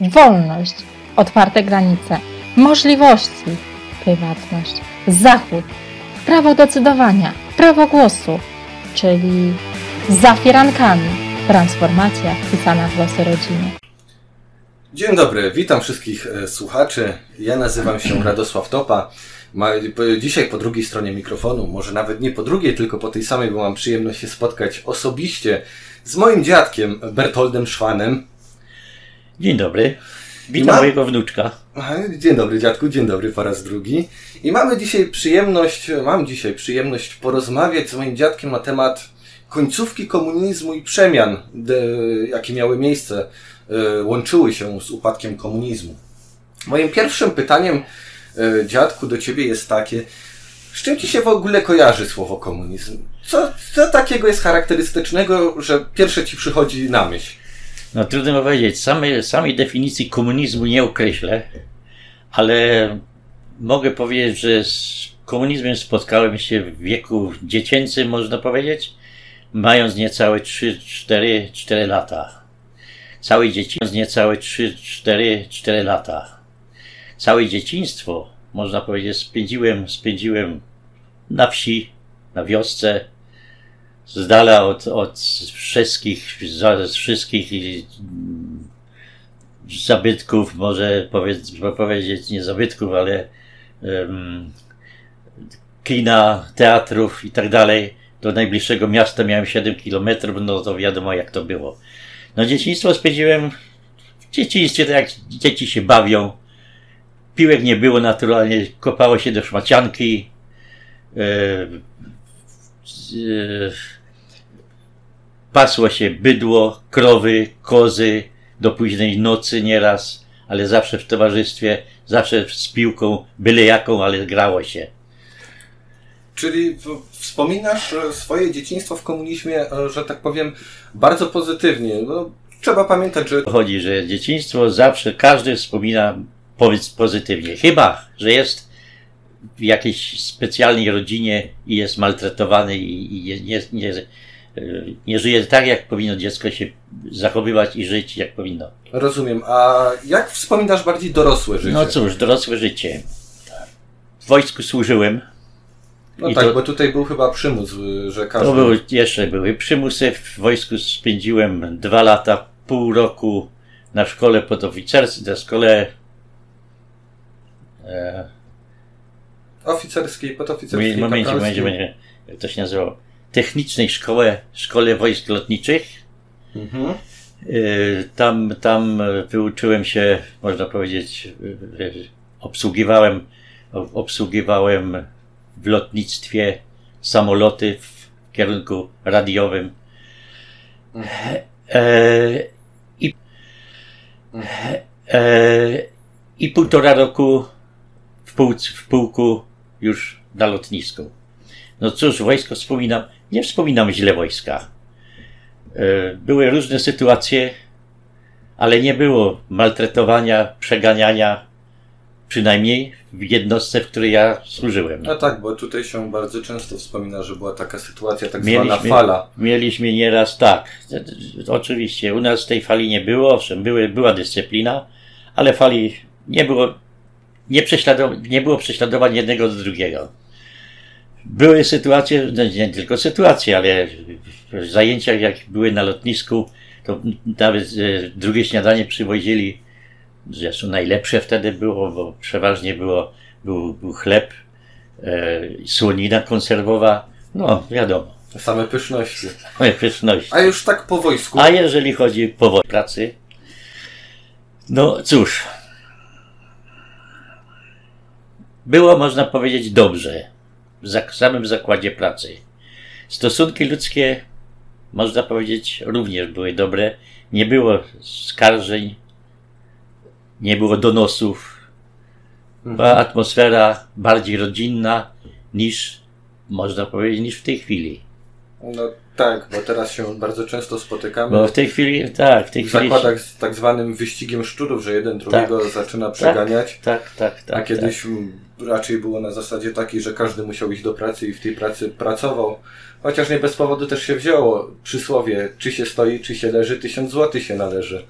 wolność, otwarte granice, możliwości, prywatność, zachód, prawo decydowania, prawo głosu, czyli za firankami transformacja wpisana w losy rodziny. Dzień dobry, witam wszystkich e, słuchaczy. Ja nazywam się Radosław Topa. Dzisiaj po drugiej stronie mikrofonu, może nawet nie po drugiej, tylko po tej samej, bo mam przyjemność się spotkać osobiście z moim dziadkiem Bertoldem Szwanem. Dzień dobry. Witam ma... mojego wnuczka. Dzień dobry dziadku, dzień dobry po raz drugi. I mamy dzisiaj przyjemność, mam dzisiaj przyjemność porozmawiać z moim dziadkiem na temat końcówki komunizmu i przemian, jakie miały miejsce, e, łączyły się z upadkiem komunizmu. Moim pierwszym pytaniem, e, dziadku, do ciebie jest takie, z czym ci się w ogóle kojarzy słowo komunizm? Co, co takiego jest charakterystycznego, że pierwsze ci przychodzi na myśl? No trudno powiedzieć. Samej, samej definicji komunizmu nie określę, ale mogę powiedzieć, że z komunizmem spotkałem się w wieku dziecięcym, można powiedzieć, mając niecałe 3, 4, 4 lata. Całe dzieciństwo, niecałe 3, 4, 4 lata. Całe dzieciństwo, można powiedzieć, spędziłem, spędziłem na wsi, na wiosce, z dala od, od wszystkich, z wszystkich mm, zabytków, może powiedz, powiedzieć nie zabytków, ale um, kina, teatrów i tak dalej. Do najbliższego miasta miałem 7 kilometrów, no to wiadomo jak to było. No dzieciństwo spędziłem w dzieciństwie, tak jak dzieci się bawią. Piłek nie było naturalnie, kopało się do szmacianki. Yy, pasło się bydło, krowy, kozy do późnej nocy nieraz, ale zawsze w towarzystwie, zawsze z piłką, byle jaką, ale grało się. Czyli wspominasz swoje dzieciństwo w komunizmie, e, że tak powiem, bardzo pozytywnie. No, trzeba pamiętać, że. Chodzi, że dzieciństwo zawsze każdy wspomina powiedz pozytywnie. Chyba, że jest w jakiejś specjalnej rodzinie i jest maltretowany i, i nie, nie, nie żyje tak, jak powinno dziecko się zachowywać i żyć, jak powinno. Rozumiem. A jak wspominasz bardziej dorosłe życie? No cóż, dorosłe życie. W wojsku służyłem. No tak, to, bo tutaj był chyba przymus, że każdy... To były, jeszcze były przymusy. W wojsku spędziłem dwa lata, pół roku na szkole podoficerskiej, na szkole... E, Oficerskiej, podoficerskiej, Momencie, momencie, momencie, jak to się nazywało? Technicznej Szkole, Szkole Wojsk Lotniczych. Mhm. Y, tam, tam wyuczyłem się, można powiedzieć, y, obsługiwałem, obsługiwałem w lotnictwie samoloty w kierunku radiowym. Mhm. E, i, e, I półtora roku w, pół, w pułku już na lotnisku. No cóż, wojsko wspominam, nie wspominam źle wojska. E, były różne sytuacje, ale nie było maltretowania, przeganiania, przynajmniej w jednostce, w której ja służyłem. No tak, bo tutaj się bardzo często wspomina, że była taka sytuacja, tak mieliśmy, zwana fala. Mieliśmy nieraz tak. Oczywiście, u nas tej fali nie było, owszem, były, była dyscyplina, ale fali nie było, nie, nie było prześladowań jednego do drugiego. Były sytuacje, no nie tylko sytuacje, ale w zajęciach jak były na lotnisku, to nawet e, drugie śniadanie przywozili, zresztą najlepsze wtedy było, bo przeważnie było, był, był chleb, e, słonina konserwowa, no wiadomo. Same pyszności. Same pyszności. A już tak po wojsku. A jeżeli chodzi po pracy, no cóż, było można powiedzieć dobrze w samym zakładzie pracy. Stosunki ludzkie, można powiedzieć, również były dobre. Nie było skarżeń, nie było donosów. Była mhm. atmosfera bardziej rodzinna niż, można powiedzieć, niż w tej chwili. No tak, bo teraz się bardzo często spotykamy. Bo w tej chwili, tak, w tej w chwili. zakładach z tak zwanym wyścigiem szczurów, że jeden drugiego tak, zaczyna przeganiać. Tak, tak, tak. a kiedyś tak. raczej było na zasadzie takiej, że każdy musiał iść do pracy i w tej pracy pracował. Chociaż nie bez powodu też się wzięło przysłowie, czy się stoi, czy się leży, tysiąc złotych się należy.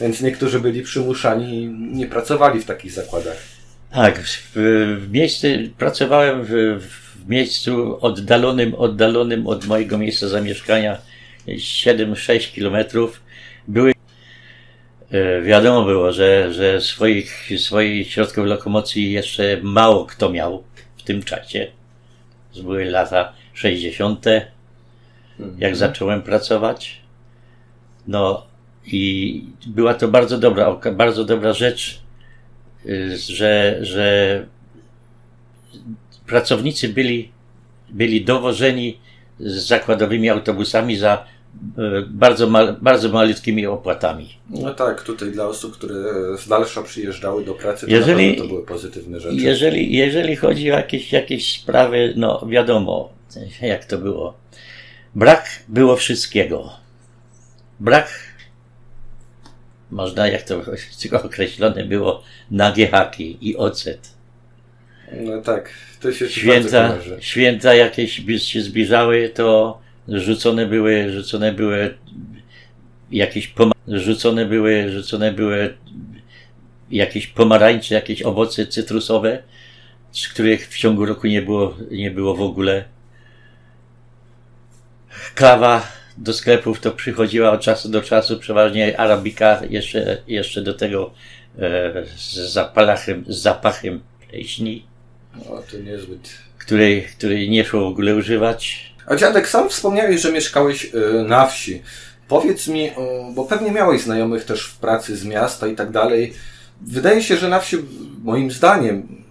Więc niektórzy byli przymuszani i nie pracowali w takich zakładach. Tak, w, w miejscu, pracowałem w, w miejscu oddalonym, oddalonym od mojego miejsca zamieszkania 7-6 kilometrów. Były, e, wiadomo było, że, że swoich, swoich środków lokomocji jeszcze mało kto miał w tym czasie. To były lata 60., jak zacząłem pracować. No i była to bardzo dobra, bardzo dobra rzecz, że, że pracownicy byli, byli dowożeni z zakładowymi autobusami za y, bardzo, mal, bardzo malutkimi opłatami. No tak, tutaj dla osób, które z dalsza przyjeżdżały do pracy, to Jeżeli- to były pozytywne rzeczy. Jeżeli, jeżeli chodzi o jakieś, jakieś sprawy, no wiadomo, jak to było. Brak było wszystkiego. Brak, można jak to określone było, nagie haki i ocet. No tak, to się Święta, święta jakieś by się zbliżały, to rzucone były, rzucone były jakieś rzucone były, rzucone były jakieś pomarańcze, jakieś owoce cytrusowe, z których w ciągu roku nie było, nie było w ogóle. Kawa do sklepów to przychodziła od czasu do czasu, przeważnie arabika, jeszcze, jeszcze do tego e, z zapachem, z zapachem pleśni O, to niezbyt. której, której nie szło w ogóle używać. A dziadek, sam wspomniałeś, że mieszkałeś y, na wsi. Powiedz mi, y, bo pewnie miałeś znajomych też w pracy z miasta i tak dalej. Wydaje się, że na wsi, moim zdaniem,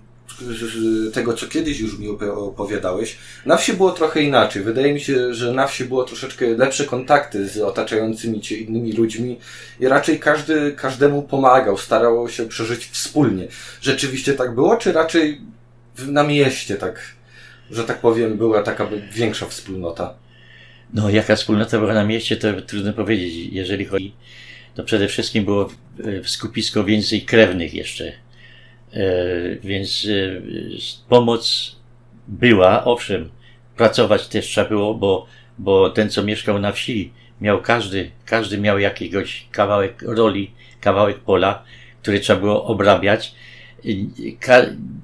tego co kiedyś już mi opo- opowiadałeś, na wsi było trochę inaczej. Wydaje mi się, że na wsi było troszeczkę lepsze kontakty z otaczającymi cię innymi ludźmi i raczej każdy każdemu pomagał, starał się przeżyć wspólnie. Rzeczywiście tak było, czy raczej na mieście tak, że tak powiem, była taka większa wspólnota? No, jaka wspólnota była na mieście, to trudno powiedzieć. Jeżeli chodzi, to przede wszystkim było w skupisko więcej krewnych jeszcze. E, Więc e, pomoc była, owszem, pracować też trzeba było, bo, bo ten, co mieszkał na wsi, miał każdy, każdy miał jakiegoś kawałek roli, kawałek pola, który trzeba było obrabiać.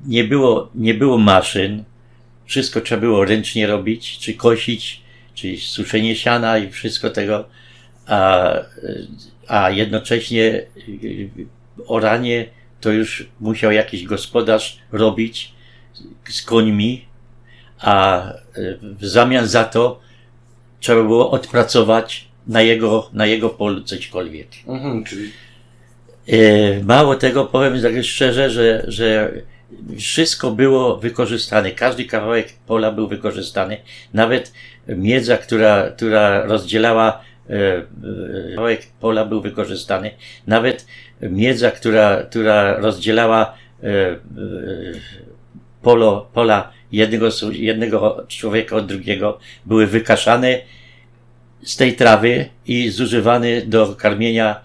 Nie było, nie było maszyn, wszystko trzeba było ręcznie robić, czy kosić, czyli suszenie siana i wszystko tego, a, a jednocześnie oranie to już musiał jakiś gospodarz robić z końmi, a y, w zamian za to trzeba było odpracować na jego, na jego polu cośkolwiek. Mhm, czyli E, Mało tego, powiem tak szczerze, że, że wszystko było wykorzystane. Każdy kawałek pola był wykorzystany. Nawet miedza, która, która rozdzielała e, e, kawałek pola był wykorzystany. Nawet miedza, która, która rozdzielała e, e, polo, pola jednego, jednego człowieka od drugiego, były wykaszane z tej trawy i zużywane do karmienia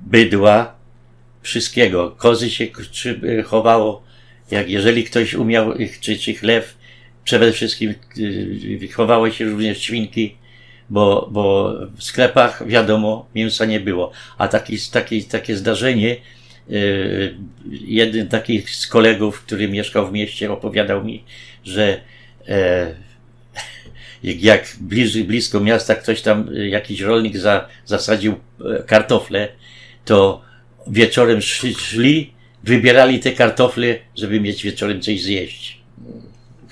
bydła, wszystkiego. Kozy się y, chowało, jak jeżeli ktoś umiał, czy, czy chlew, przede wszystkim chowały się również świnki, bo, bo w sklepach, wiadomo, mięsa nie było. A taki, taki, takie zdarzenie, y, jeden taki z kolegów, który mieszkał w mieście, opowiadał mi, że jak- jak bliżej, blisko miasta ktoś tam, y, jakiś rolnik za, zasadził e, kartofle, to wieczorem szli, szli, wybierali te kartofle, żeby mieć wieczorem coś zjeść.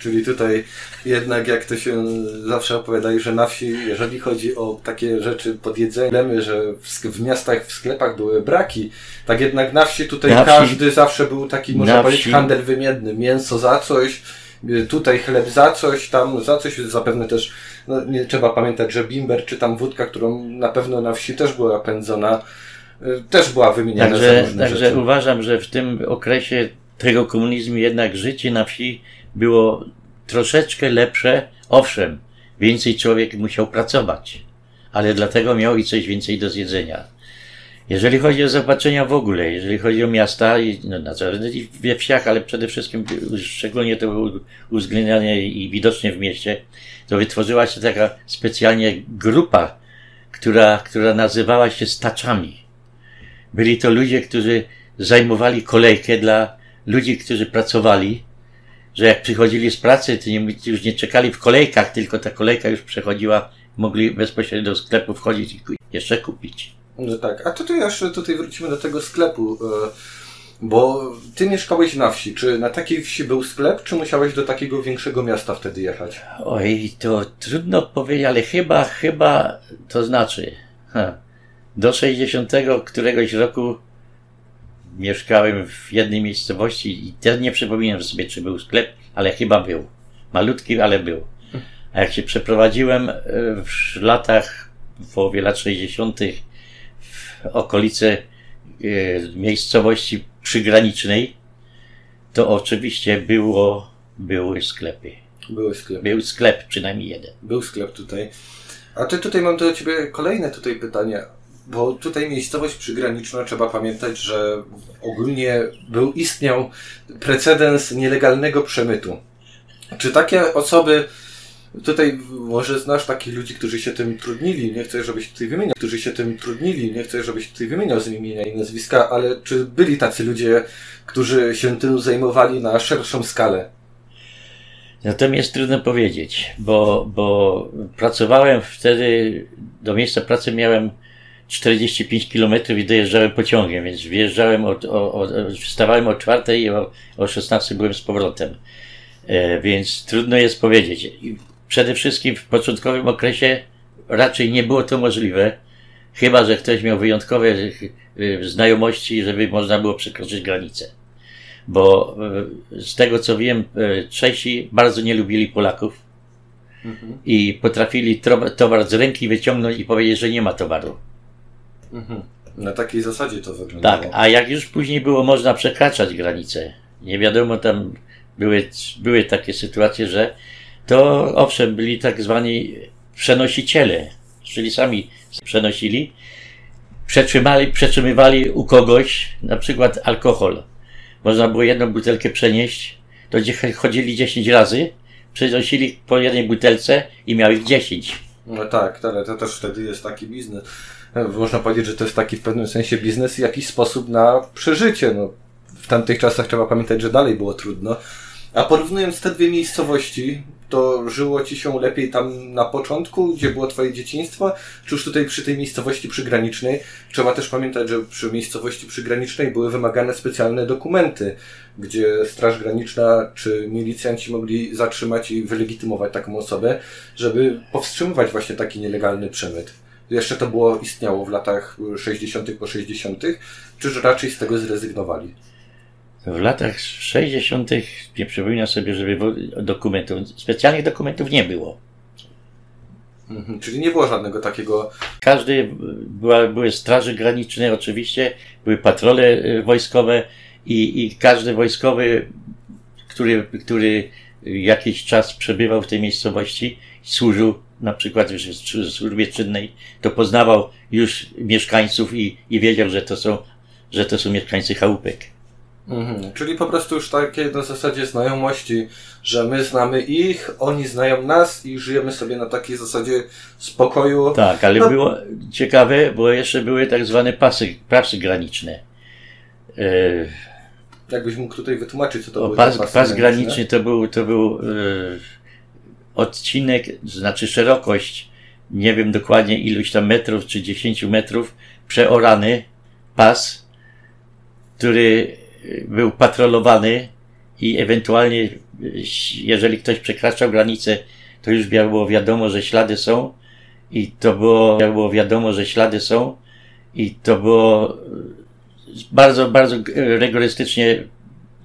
Czyli tutaj jednak jak to się zawsze opowiadali, że na wsi, jeżeli chodzi o takie rzeczy pod jedzenie, problemy, że w, miastach, w sklepach były braki, tak jednak na wsi tutaj Na wsi- każdy zawsze był taki, można na powiedzieć, wsi- handel wymienny. Mięso za coś, y, tutaj chleb za coś, tam za coś, zapewne też, no, nie trzeba pamiętać, że bimber czy tam wódka, którą na pewno na wsi też była pędzona, y, też była wymieniana za Także, różne także rzeczy. uważam, że w tym okresie tego komunizmu jednak życie na wsi było troszeczkę lepsze. Owszem, więcej człowiek musiał pracować, ale dlatego miał i coś więcej do zjedzenia. Jeżeli chodzi o zaopatrzenia w ogóle, jeżeli chodzi o miasta, no, na i we wsiach, ale przede wszystkim szczególnie to było uwzględniane i widocznie w mieście, to wytworzyła się taka specjalnie grupa, która, która nazywała się staczami. Byli to ludzie, którzy zajmowali kolejkę dla ludzi, którzy pracowali, że jak przychodzili z pracy, to nie, już nie czekali w kolejkach, tylko ta kolejka już przechodziła, mogli bezpośrednio do sklepu wchodzić i jeszcze kupić. No tak, a tutaj jeszcze tutaj wrócimy do tego sklepu, e, bo ty mieszkałeś na wsi. Czy na takiej wsi był sklep, czy musiałeś do takiego większego miasta wtedy jechać? Oj, to trudno powiedzieć, ale chyba, chyba, to znaczy, ha, do 60 któregoś roku mieszkałem w jednej miejscowości i teraz nie przypominam sobie, czy był sklep, ale chyba był. Malutki, ale był. A jak się przeprowadziłem e, w latach, w połowie lat 60. w okolice e, miejscowości przygranicznej, to oczywiście było, były sklepy. Były sklepy. Był sklep, przynajmniej jeden. Był sklep tutaj. A ty tutaj mam do ciebie kolejne tutaj pytanie. Bo tutaj miejscowość przygraniczna, trzeba pamiętać, że ogólnie był, istniał precedens nielegalnego przemytu. Czy takie osoby, tutaj może znasz takich ludzi, którzy się tym trudnili, nie chcę, żebyś tutaj wymieniał, którzy się tym trudnili, nie chcę, żebyś tutaj wymieniał z imienia i nazwiska, ale czy byli tacy ludzie, którzy się tym zajmowali na szerszą skalę? Natomiast trudno powiedzieć, bo, bo pracowałem wtedy, do miejsca pracy miałem 45 km i dojeżdżałem pociągiem, więc wjeżdżałem od, o, o, wstawałem o czwartej i o, o 16 byłem z powrotem. E, więc trudno jest powiedzieć. I przede wszystkim w początkowym okresie raczej nie było to możliwe, chyba że ktoś miał wyjątkowe e, znajomości, żeby można było przekroczyć granicę. Bo e, z tego co wiem, e, Czesi bardzo nie lubili Polaków Mhm. i potrafili towar z ręki wyciągnąć i powiedzieć, że nie ma towaru. Mhm. Na takiej zasadzie to wyglądało. Tak, a jak już później było można przekraczać granice, nie wiadomo, tam były, były takie sytuacje, że to owszem, byli tak zwani przenosiciele, czyli sami przenosili, przetrzymali, przetrzymywali u kogoś na przykład alkohol. Można było jedną butelkę przenieść, to chodzili 10 razy, przenosili po jednej butelce i miał ich 10. No tak, ale to też wtedy jest taki biznes. Można powiedzieć, że to jest taki w pewnym sensie biznes i jakiś sposób na przeżycie. No, w tamtych czasach trzeba pamiętać, że dalej było trudno. A porównując te dwie miejscowości, to żyło ci się lepiej tam na początku, gdzie było twoje dzieciństwo, czy już tutaj przy tej miejscowości przygranicznej? Trzeba też pamiętać, że przy miejscowości przygranicznej były wymagane specjalne dokumenty, gdzie Straż Graniczna czy milicjanci mogli zatrzymać i wylegitymować taką osobę, żeby powstrzymywać właśnie taki nielegalny przemyt. Jeszcze to było, istniało w latach 60. po 60., czy że raczej z tego zrezygnowali? W latach 60. nie przypominam sobie, żeby dokumentów, specjalnych dokumentów nie było. Mhm. Czyli nie było żadnego takiego. Każdy, była, były straże graniczne oczywiście, były patrole y, wojskowe i, i każdy wojskowy, który, który jakiś czas przebywał w tej miejscowości, służył na przykład w służbie czynnej, to poznawał już mieszkańców i, i wiedział, że to są, że to są mieszkańcy chałupek. Mhm. Czyli po prostu już takie na zasadzie znajomości, że my znamy ich, oni znają nas i żyjemy sobie na takiej zasadzie spokoju. Tak, ale No. było ciekawe, bo jeszcze były tak zwane pasy, pasy graniczne. E, Jakbyś mógł tutaj wytłumaczyć, co to O, były pas, pas graniczny to był, to był e, odcinek, znaczy szerokość, nie wiem dokładnie iluś tam metrów czy 10 metrów, przeorany pas, który był patrolowany i ewentualnie, jeżeli ktoś przekraczał granicę, to już było wiadomo, że ślady są i to było, było wiadomo, że ślady są i to było bardzo, bardzo rygorystycznie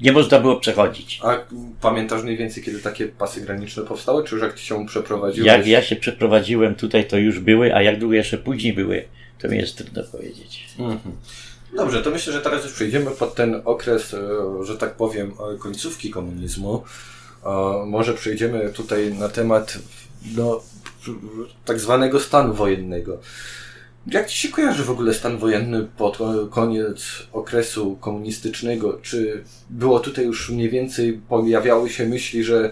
nie można było przechodzić. A pamiętasz mniej więcej, kiedy takie pasy graniczne powstały, czy już jak ty się przeprowadziłeś? Jak ja się przeprowadziłem tutaj, to już były, a jak długo jeszcze później były, to mi jest trudno powiedzieć. Mhm. Dobrze, to myślę, że teraz już przejdziemy pod ten okres, e, że tak powiem, e, końcówki komunizmu. E, Może przejdziemy tutaj na temat no, tak zwanego stanu wojennego. Jak Ci się kojarzy w ogóle stan wojenny pod koniec okresu komunistycznego? Czy było tutaj już mniej więcej, pojawiały się myśli, że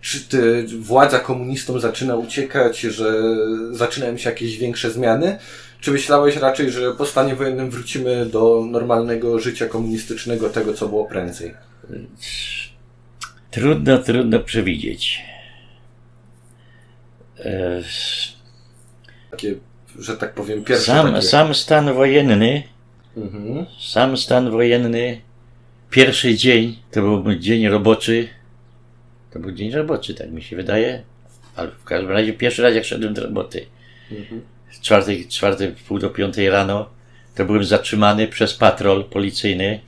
czy ty, władza komunistom zaczyna uciekać, że zaczynają się jakieś większe zmiany? Czy myślałeś raczej, że po stanie wojennym wrócimy do normalnego życia komunistycznego, tego co było prędzej? Trudno, trudno przewidzieć. E, Takie, że tak powiem, pierwsze Sam, takie... sam stan wojenny, Mhm. sam stan wojenny, pierwszy dzień, to był dzień roboczy. To był dzień roboczy, tak mi się wydaje. Ale w każdym razie pierwszy raz jak szedłem do roboty. Mhm. czwartej, czwartej, pół do piątej rano, to byłem zatrzymany przez patrol policyjny.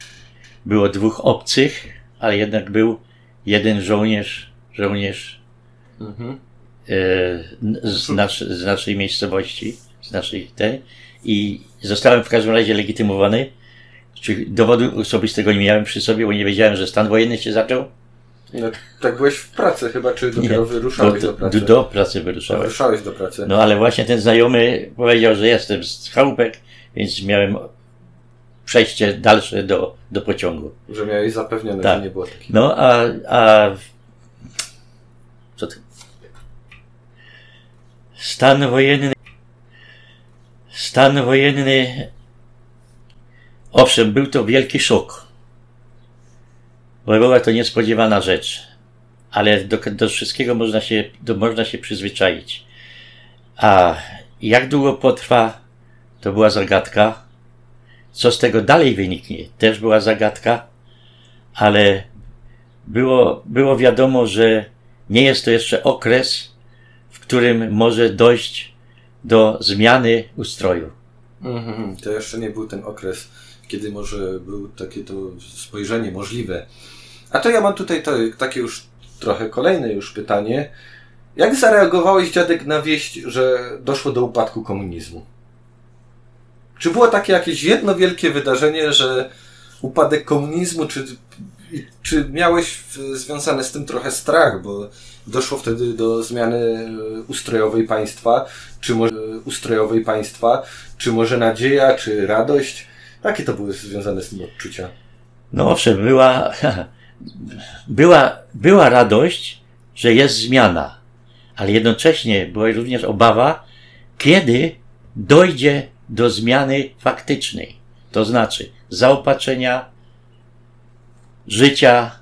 Było dwóch obcych, ale jednak był jeden żołnierz, żołnierz Mhm. e, z, nasz, z naszej miejscowości, z naszej tej i zostałem w każdym razie legitymowany. Czy dowodu osobistego nie miałem przy sobie, bo nie wiedziałem, że stan wojenny się zaczął. No, tak byłeś w pracy chyba, czy dopiero Nie, wyruszałeś do, do pracy? do, do pracy wyruszałem. Wyruszałeś do pracy. No ale właśnie ten znajomy powiedział, że jestem z chałupek, więc miałem przejście dalsze do, do pociągu. Że miałeś zapewnione, Tak. że nie było takich. No a, a co ty? Stan wojenny. Stan wojenny. Owszem, był to wielki szok. Bo była to niespodziewana rzecz. Ale do, do wszystkiego można się, do, można się przyzwyczaić. A jak długo potrwa, to była zagadka. Co z tego dalej wyniknie, też była zagadka. Ale było, było wiadomo, że nie jest to jeszcze okres, w którym może dojść do zmiany ustroju. Mhm. To jeszcze nie był ten okres, kiedy może był takie to spojrzenie możliwe. A to ja mam tutaj to, takie już trochę kolejne już pytanie. Jak zareagowałeś dziadek na wieść, że doszło do upadku komunizmu? Czy było takie jakieś jedno wielkie wydarzenie, że upadek komunizmu, czy, czy miałeś związane z tym trochę strach, bo doszło wtedy do zmiany e, ustrojowej państwa, czy może e, ustrojowej państwa, czy może nadzieja, czy radość? Jakie to były związane z tym odczucia? No owszem, była, była, była radość, że jest zmiana, ale jednocześnie była również obawa, kiedy dojdzie do zmiany faktycznej, to znaczy zaopatrzenia, życia,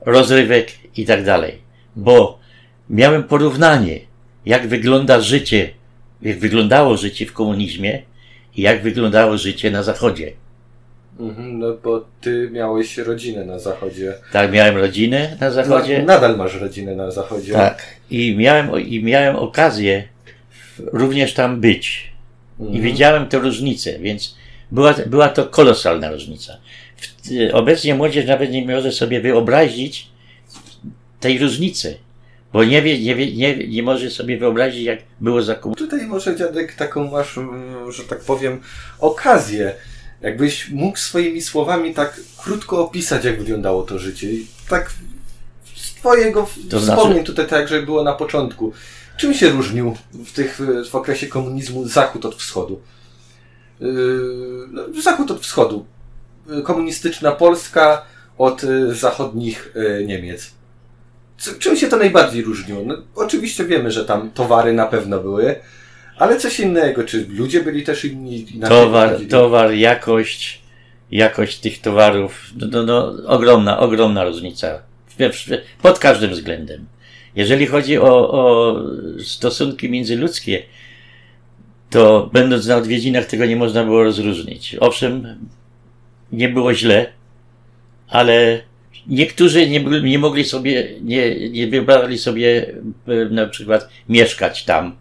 rozrywek i tak dalej. Bo miałem porównanie, jak wygląda życie, jak wyglądało życie w komunizmie i jak wyglądało życie na Zachodzie. Mhm, no bo ty miałeś rodzinę na zachodzie. Tak, miałem rodzinę na zachodzie. Na, nadal masz rodzinę na zachodzie. Tak. I miałem, I miałem okazję również tam być. Mhm. I widziałem tę różnicę, więc była, była to kolosalna różnica. W, obecnie młodzież nawet nie może sobie wyobrazić tej różnicy, bo nie, wie, nie, wie, nie, nie może sobie wyobrazić, jak było za. Tutaj może dziadek taką masz, mm, że tak powiem, okazję. Jakbyś mógł swoimi słowami tak krótko opisać, jak wyglądało to życie. I tak z twojego To wspomnień znaczy- tutaj, tak jak było na początku. Czym się różnił w, tych, w okresie komunizmu zachód od wschodu? Yy, no, zachód od wschodu. Komunistyczna Polska od yy, zachodnich yy, Niemiec. C- Czym się to najbardziej różniło? No, oczywiście wiemy, że tam towary na pewno były, ale coś innego. Czy ludzie byli też inni? Towar, towar, jakość, jakość tych towarów, no, no, no, ogromna, ogromna różnica. Pod każdym względem. Jeżeli chodzi o, o stosunki międzyludzkie, to będąc na odwiedzinach tego nie można było rozróżnić. Owszem, nie było źle, ale niektórzy nie, nie mogli sobie, nie, nie wybrali sobie e, na przykład mieszkać tam.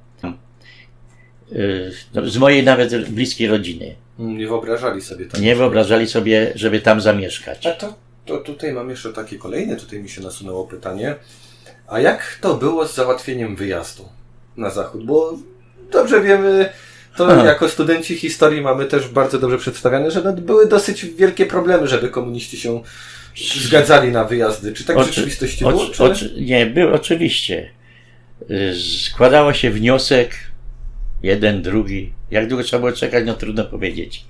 Y, no, Z mojej nawet bliskiej rodziny. Nie wyobrażali sobie tego. Nie wyobrażali sobie, żeby tam zamieszkać. A to, to tutaj mam jeszcze takie kolejne, tutaj mi się nasunęło pytanie. A jak to było z załatwieniem wyjazdu na zachód? Bo dobrze wiemy, to Ha. jako studenci historii mamy też bardzo dobrze przedstawiane, że no, były dosyć wielkie problemy, żeby komuniści się zgadzali na wyjazdy. Czy tak w rzeczywistości było? oczy- Czy... oczy- nie, był oczywiście. Składało się wniosek, jeden, drugi. Jak długo trzeba było czekać, no trudno powiedzieć.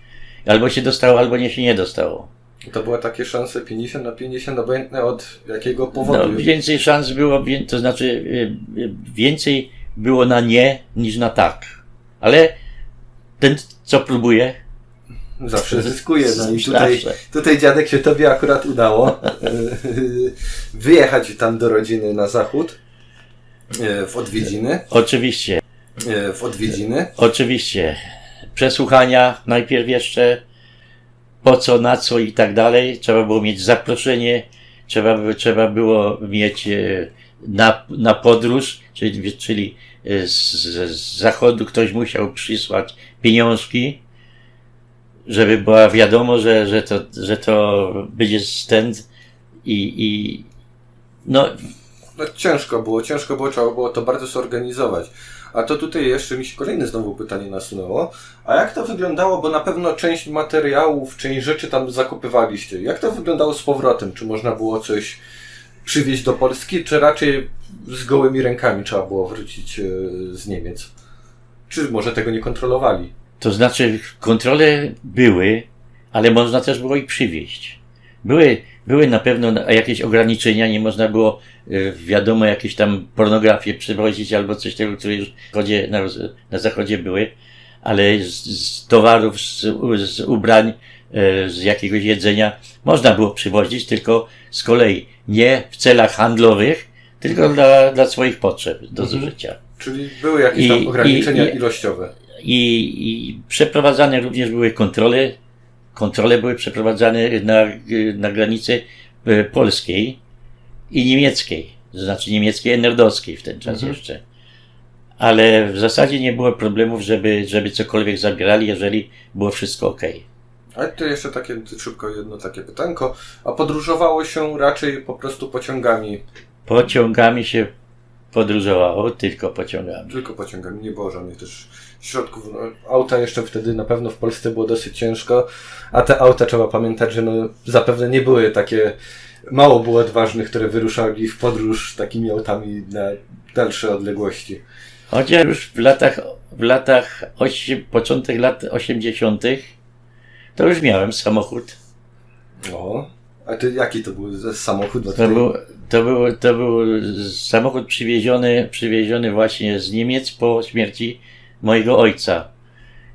Albo się dostało, albo nie się nie dostało. To były takie szanse 50 na 50, obojętne od jakiego powodu. No, więcej szans było, to znaczy y, y, więcej było na nie niż na tak. Ale ten, co próbuje, Zawsze zyskuje. No i tutaj, tutaj dziadek się tobie akurat udało wyjechać tam do rodziny na zachód e, w odwiedziny. Oczywiście. E, w odwiedziny. Oczywiście. Przesłuchania najpierw jeszcze po co, na co i tak dalej. Trzeba było mieć zaproszenie, trzeba, trzeba było mieć e, na, na podróż, czyli, czyli z, z zachodu ktoś musiał przysłać pieniążki żeby była wiadomo, że, że, to, że to będzie stęd i, i no. no. Ciężko było, ciężko było, trzeba było to bardzo zorganizować. A to tutaj jeszcze mi się kolejne znowu pytanie nasunęło. A jak to wyglądało, bo na pewno część materiałów, część rzeczy tam zakupywaliście. Jak to wyglądało z powrotem? Czy można było coś przywieźć do Polski, czy raczej z gołymi rękami trzeba było wrócić e, z Niemiec? Czy może tego nie kontrolowali? To znaczy, kontrole były, ale można też było ich przywieźć. Były, były na pewno jakieś ograniczenia, nie można było, e, wiadomo, jakieś tam pornografię przywozić albo coś tego, które już na, na zachodzie były, ale z, z towarów, z, z ubrań, e, z jakiegoś jedzenia można było przywozić, tylko z kolei nie w celach handlowych, tylko dla, dla swoich potrzeb do mhm. zużycia. Czyli były jakieś tam ograniczenia i, ilościowe i, i przeprowadzane również były kontrole. Kontrole były przeprowadzane na, na granicy e, polskiej i niemieckiej, to znaczy niemieckiej enerdowskiej w ten czas mhm. jeszcze. Ale w zasadzie nie było problemów, żeby, żeby cokolwiek zabierali, jeżeli było wszystko ok. A to jeszcze takie szybko jedno takie pytanko. A podróżowało się raczej po prostu pociągami? Pociągami się podróżowało, tylko pociągami. Tylko pociągami, nie było żadnych też środków. No, auta jeszcze wtedy na pewno w Polsce było dosyć ciężko, a te auta trzeba pamiętać, że no, zapewne nie były takie, mało było odważnych, które wyruszali w podróż takimi autami na dalsze odległości. Chociaż już w latach, w latach, osi, początek lat 80., to już miałem samochód. O, a ty jaki to był samochód? To, był, to, był, to był samochód przywieziony, przywieziony właśnie z Niemiec po śmierci mojego ojca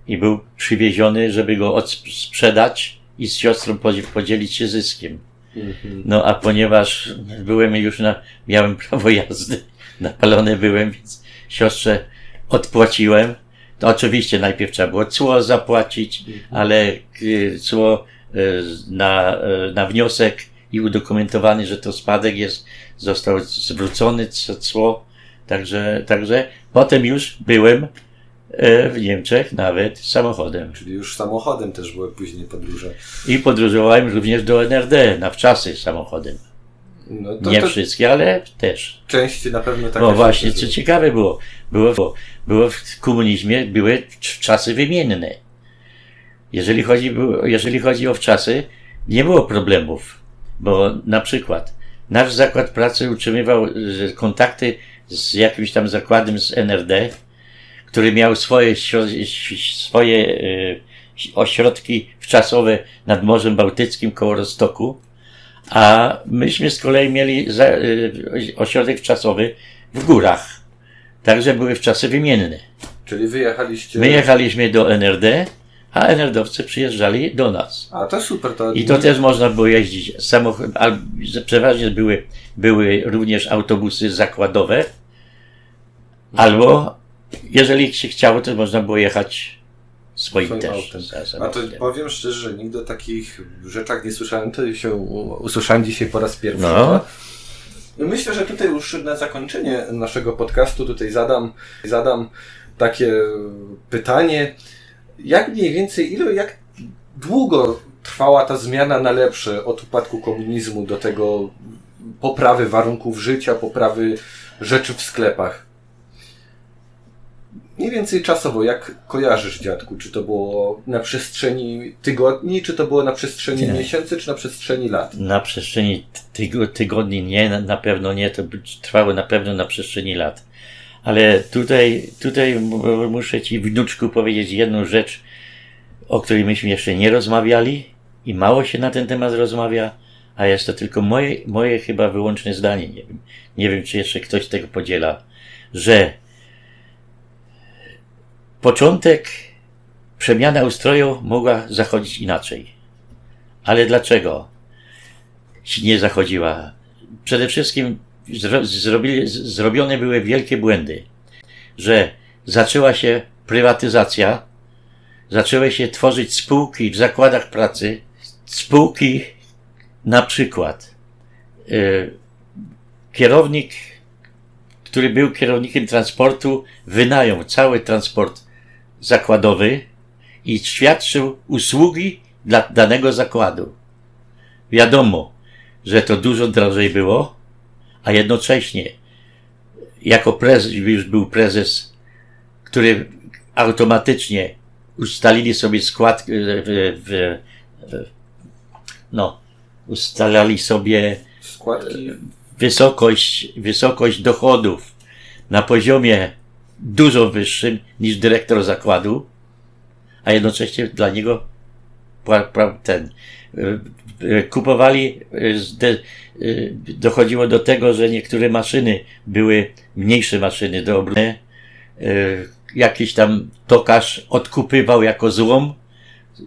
i był przywieziony, żeby go sprzedać i z siostrą podzielić się zyskiem. Mhm. No a ponieważ byłem już na, miałem prawo jazdy, napalony byłem, więc siostrze odpłaciłem. To oczywiście najpierw trzeba było cło zapłacić, mhm. ale y, cło y, na, y, na wniosek i udokumentowany, że to spadek jest, został zwrócony cło. Także, także potem już byłem E, w Niemczech nawet samochodem. Czyli już samochodem też były później podróże. I podróżowałem również do NRD na wczasy samochodem. No to, Nie to wszystkie, ale też. Części na pewno tak. No właśnie, co ciekawe było, było, było w komunizmie były czasy wymienne. Jeżeli chodzi, jeżeli chodzi o wczasy, nie było problemów, bo na przykład nasz zakład pracy utrzymywał kontakty z jakimś tam zakładem z NRD, który miał swoje, swoje e, ośrodki wczasowe nad Morzem Bałtyckim koło Rostoku, a myśmy z kolei mieli e, ośrodek wczasowy w górach. Także były w czasy wymienne. Czyli wyjechaliście. My jechaliśmy do NRD, a NRD-owcy przyjeżdżali do nas. A to super. To... I to też można było jeździć. Samochód, przeważnie były, były również autobusy zakładowe, albo jeżeli się chciało, to można było jechać swoim, swoim też. A to powiem szczerze, że nigdy o takich rzeczach nie słyszałem, to się usłyszałem dzisiaj po raz pierwszy. No. Myślę, że tutaj już na zakończenie naszego podcastu tutaj zadam, zadam takie pytanie. Jak mniej więcej, ile, jak długo trwała ta zmiana na lepsze od upadku komunizmu do tego poprawy warunków życia, poprawy rzeczy w sklepach? Mniej więcej czasowo, jak kojarzysz, dziadku? Czy to było na przestrzeni tygodni, czy to było na przestrzeni miesięcy, czy na przestrzeni lat? Na przestrzeni tygodni nie, na pewno nie, to trwało na pewno na przestrzeni lat. Ale tutaj, tutaj muszę Ci, wnuczku, powiedzieć jedną rzecz, o której myśmy jeszcze nie rozmawiali i mało się na ten temat rozmawia, a jest to tylko moje, moje chyba wyłączne zdanie. Nie wiem, nie wiem, czy jeszcze ktoś tego podziela, że początek przemiana ustroju mogła zachodzić inaczej. Ale dlaczego nie zachodziła? Przede wszystkim zro, zrobili, zrobione były wielkie błędy, że zaczęła się prywatyzacja, zaczęły się tworzyć spółki w zakładach pracy, spółki na przykład y, kierownik, który był kierownikiem transportu, wynajął cały transport zakładowy i świadczył usługi dla danego zakładu. Wiadomo, że to dużo drożej było, a jednocześnie jako prezes, już był prezes, który automatycznie ustalili sobie skład, e, w, w, w, no, ustalali sobie Składki. wysokość, wysokość dochodów na poziomie dużo wyższym niż dyrektor zakładu, a jednocześnie dla niego ten kupowali, y, zde- y, dochodziło do tego, że niektóre maszyny były mniejsze maszyny do obrony. Jakiś tam tokarz odkupywał jako złom,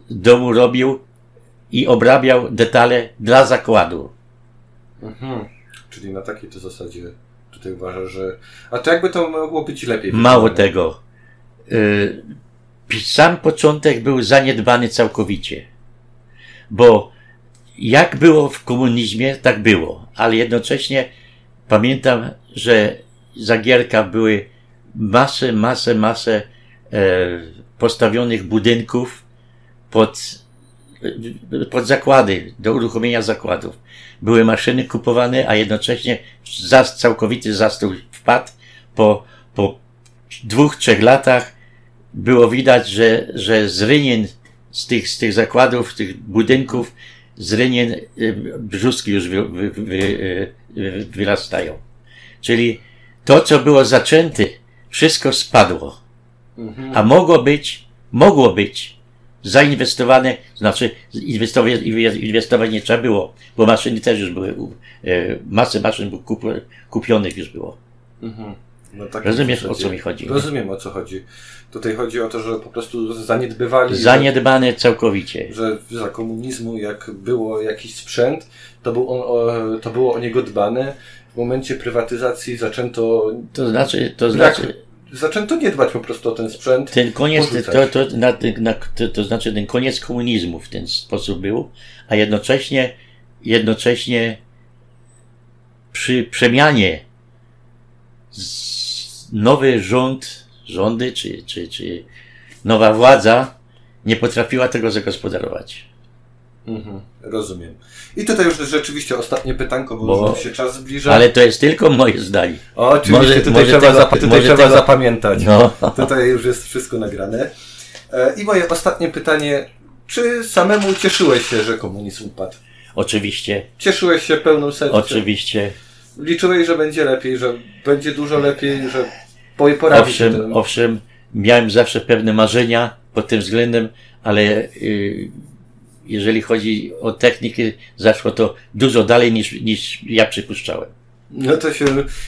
domu robił i obrabiał detale dla zakładu. Mhm. Czyli na takiej to zasadzie tutaj uważasz, że... A to jakby to mogło być lepiej? Mało tego. Sam początek był zaniedbany całkowicie. Bo jak było w komunizmie, tak było. Ale jednocześnie pamiętam, że za Gierka były masę, masę, masę e, postawionych budynków pod, pod zakłady, do uruchomienia zakładów. Były maszyny kupowane, a jednocześnie zas, całkowity zastój wpadł po, po dwóch, trzech latach było widać, że, że z rynien z tych, z tych zakładów, z tych budynków, z rynien y, brzuski już wy, wy, wy, wyrastają. Czyli to, co było zaczęte, wszystko spadło. Mhm. A mogło być, mogło być zainwestowane, znaczy inwestować, inwestować nie trzeba było, bo maszyny też już były, e, masę maszyn kupionych już było. Mhm. No tak Rozumiesz, o co mi chodzi? Rozumiem, o co chodzi. Tutaj chodzi o to, że po prostu zaniedbywali... Zaniedbane całkowicie. że za komunizmu, jak było jakiś sprzęt, to, był on, o, to było o niego dbane. W momencie prywatyzacji zaczęto, To znaczy, to znaczy, zaczęto nie dbać po prostu o ten sprzęt. ten koniec, to, to, na, na, to, to znaczy ten koniec komunizmu w ten sposób był, a jednocześnie, jednocześnie przy przemianie z, nowy rząd, rządy, czy, czy, czy nowa władza nie potrafiła tego zagospodarować. Mhm, rozumiem. I tutaj już rzeczywiście ostatnie pytanko, bo, Bo- już się czas zbliża. Ale to jest tylko moje zdanie. o, oczywiście może- tutaj, może trzeba, tego- tutaj trzeba tego- zapamiętać. No. Tutaj już jest wszystko nagrane. E, I moje ostatnie pytanie. Czy samemu cieszyłeś się, że komunizm upadł? Oczywiście, Cieszyłeś się pełną sercem? oczywiście. Liczyłeś, że będzie lepiej, że będzie dużo lepiej, że po- poradzisz się Owszem, owszem, miałem zawsze pewne marzenia pod tym względem, ale y, jeżeli chodzi o technikę, zaszło to dużo dalej niż, niż ja przypuszczałem. No to się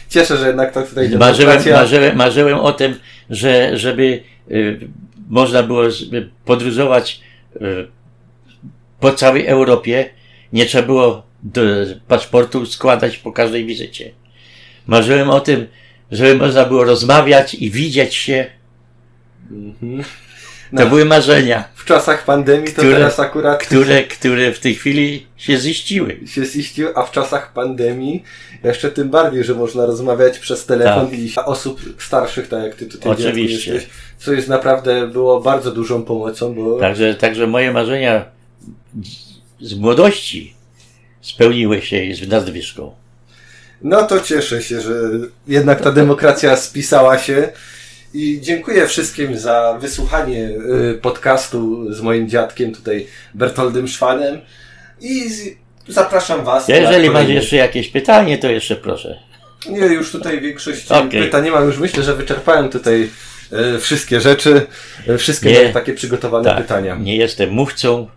cieszę, że jednak to tutaj Marzyłem, marzyłem, marzyłem o tym, że, żeby y, można było z- podróżować y, po całej Europie, nie trzeba było do paszportu składać po każdej wizycie. Marzyłem o tym, żeby można było rozmawiać i widzieć się. Mhm. To No, były marzenia, w czasach pandemii to które- teraz akurat które, które w tej chwili się ziściły. się ziścił, a w czasach pandemii jeszcze tym bardziej, że można rozmawiać przez telefon Tak. i osób starszych, tak jak ty tutaj Oczywiście. jesteś, co jest naprawdę było bardzo dużą pomocą, bo Także, także moje marzenia z młodości spełniły się z nadwyżką. No to cieszę się, że jednak ta demokracja spisała się. I dziękuję wszystkim za wysłuchanie y, podcastu z moim dziadkiem, tutaj Bertoldem Szwanem. I zapraszam Was. Jeżeli masz jeszcze jakieś pytanie, to jeszcze proszę. Nie, już tutaj większość Okej. pytań nie mam. Już myślę, że wyczerpałem tutaj y, wszystkie rzeczy, y, wszystkie Nie. takie przygotowane Tak, pytania. nie jestem mówcą,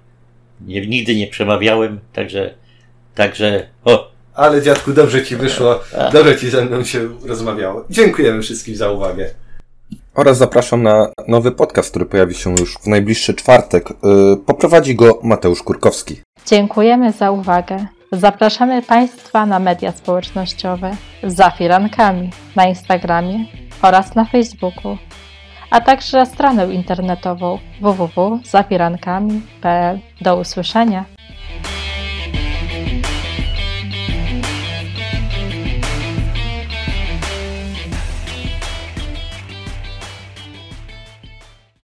nie, nigdy nie przemawiałem, także, także, o, Ale dziadku, dobrze Ci wyszło, dobrze Ci ze mną się rozmawiało. Dziękujemy wszystkim za uwagę. Oraz zapraszam na nowy podcast, który pojawi się już w najbliższy czwartek. Yy, Poprowadzi go Mateusz Kurkowski. Dziękujemy za uwagę. Zapraszamy Państwa na media społecznościowe za firankami na Instagramie oraz na Facebooku, a także stronę internetową www.zafirankami.pl. Do usłyszenia!